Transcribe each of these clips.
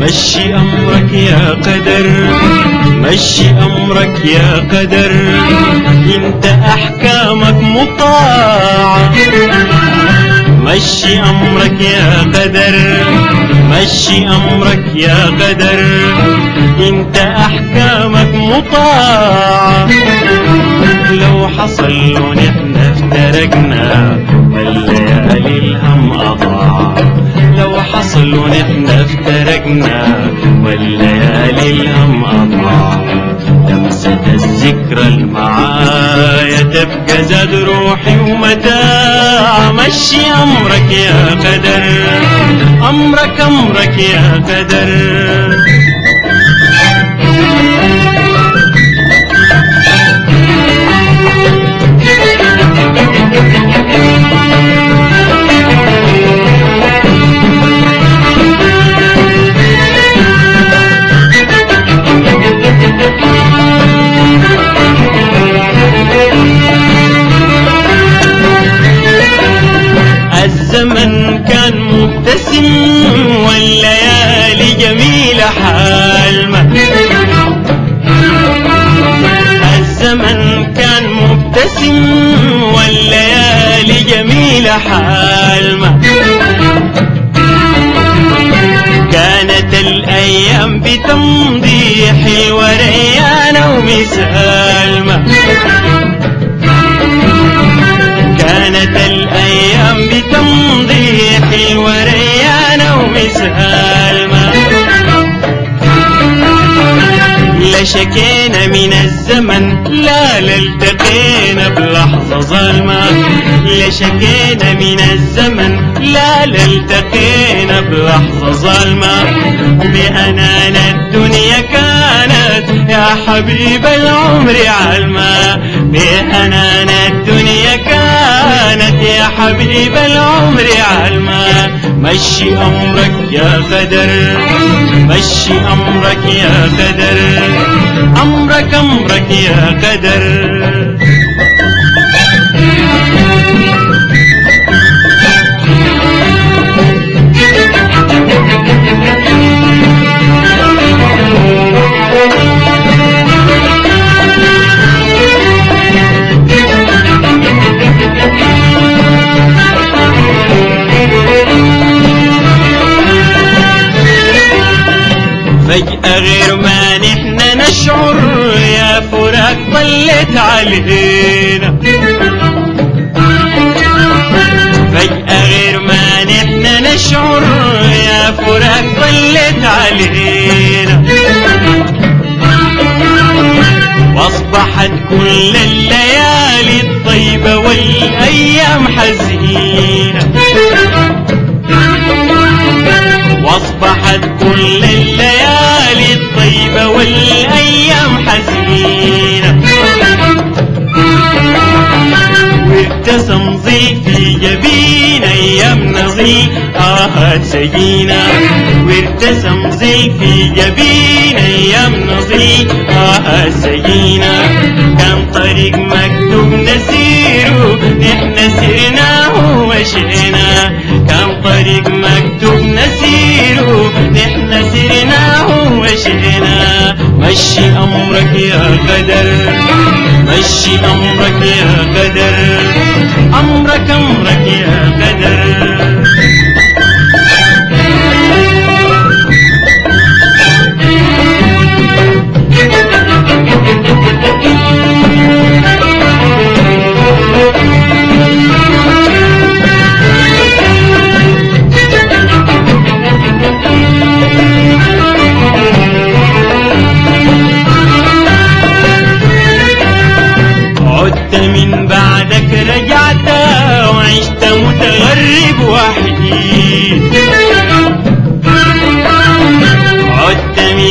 مشي أمرك يا قدر مشي أمرك يا قدر. إنت أحكامك مطاعة. مشي أمرك يا قدر مشي أمرك يا قدر. إنت أحكامك مطاعة. لو حصل ونحن افترقنا والليالي الهم أضاع. لو حصل ونحن افترقنا والليالي الهم أضاع. لمسة الذكرى المعايا تبقى زاد روحي ومتاع مشي أمرك يا قدر أمرك أمرك يا قدر. حالمة. كانت الأيام بتمضي حلوة ريانة ومسالمة. كانت الأيام بتمضي حلوة ريانة ومسالمة. لا شكينا من الزمن لا لا التقينا بلحظة ظلمة. لا شكينا من الزمن لا لا التقينا بلحظة ظلمة. بأنان الدنيا كانت يا حبيب العمر علمة بأنان الدنيا كانت يا حبيب العمر علمة مشي أمرك يا قدر مشي أمرك يا قدر أمرك أمرك يا قدر غير ما نحن نشعر يا فراق طلت علينا. فجأة غير ما نحن نشعر يا فراق طلت علينا. وأصبحت كل الليالي الطيبة والأيام حزينة. وأصبحت كل الليالي وابتسم ضيف في جبين أيام نظيف آهات سجينة وابتسم ضيف في جبين أيام نظيف آهات سجينة كان طريق مكتوب نسيره. نحن سرناه ومشينا كان طريق مكتوب نسيره. نحن سرناه ومشينا مشي أمرك يا قدر مشي أمرك يا قدر امرك امرك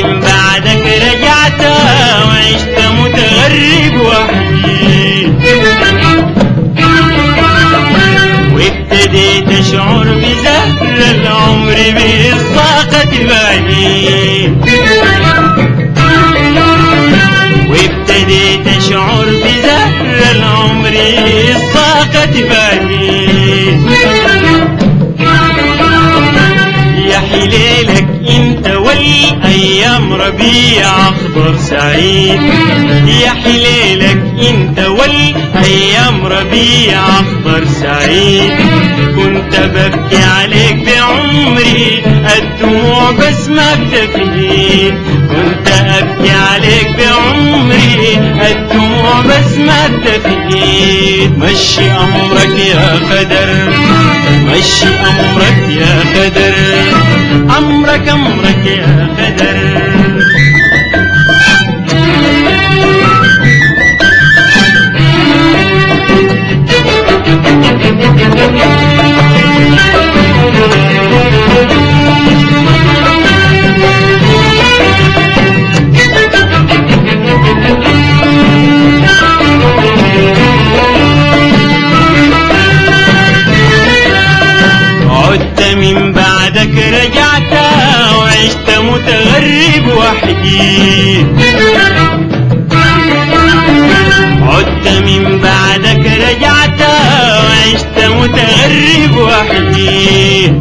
عدت ربيع اخضر سعيد. يا حليلك إنت والأيام ربيع اخضر سعيد. كنت ببكي عليك بعمري الدموع بس ما بتفيد كنت أبكي عليك بعمري الدموع بس ما بتفيد مشي أمرك يا قدر مشي أمرك يا قدر. أمرك أمرك يا قدر. رجعت وعشت متغرب وحدي. عدت من بعدك رجعت وعشت متغرب وحدي.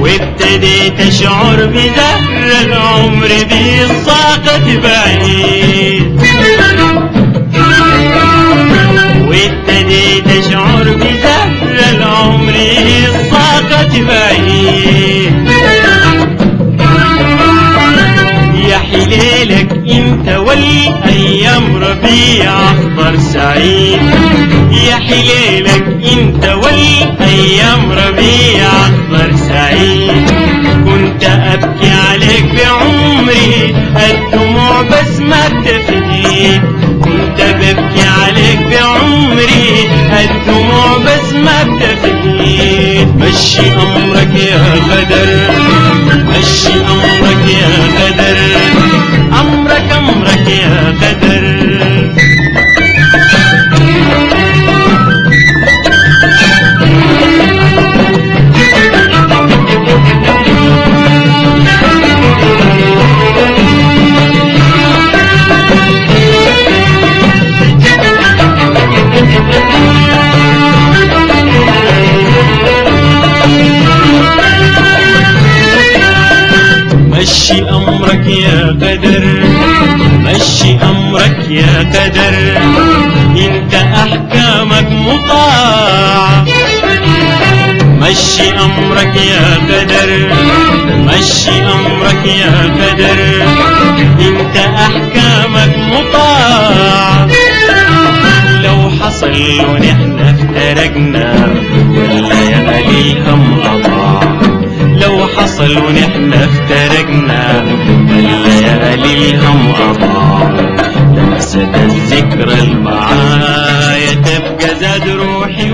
وابتديت أشعر بزهر العمر بالصاقة بعيد. يا حليلك إنت والأيام ربيع أخضر سعيد. يا حليلك إنت والأيام ربيع أخضر سعيد. كنت أبكي عليك بعمري الدموع بس ما بتفيد كنت ببكي عليك بعمري الدموع بس ما بتفيد مشي أمرك يا قدر مشي امرك يا قدر يا قدر انت احكامك مطاعة مشي أمرك يا قدر مشي أمرك يا قدر انت احكامك مطاعة لو حصل ونحن افترقنا. ولا يا اضاع وحصل ونحنا افترقنا. الليالي الهم أضاع لمست الذكرى المعايا تبقى زاد روحي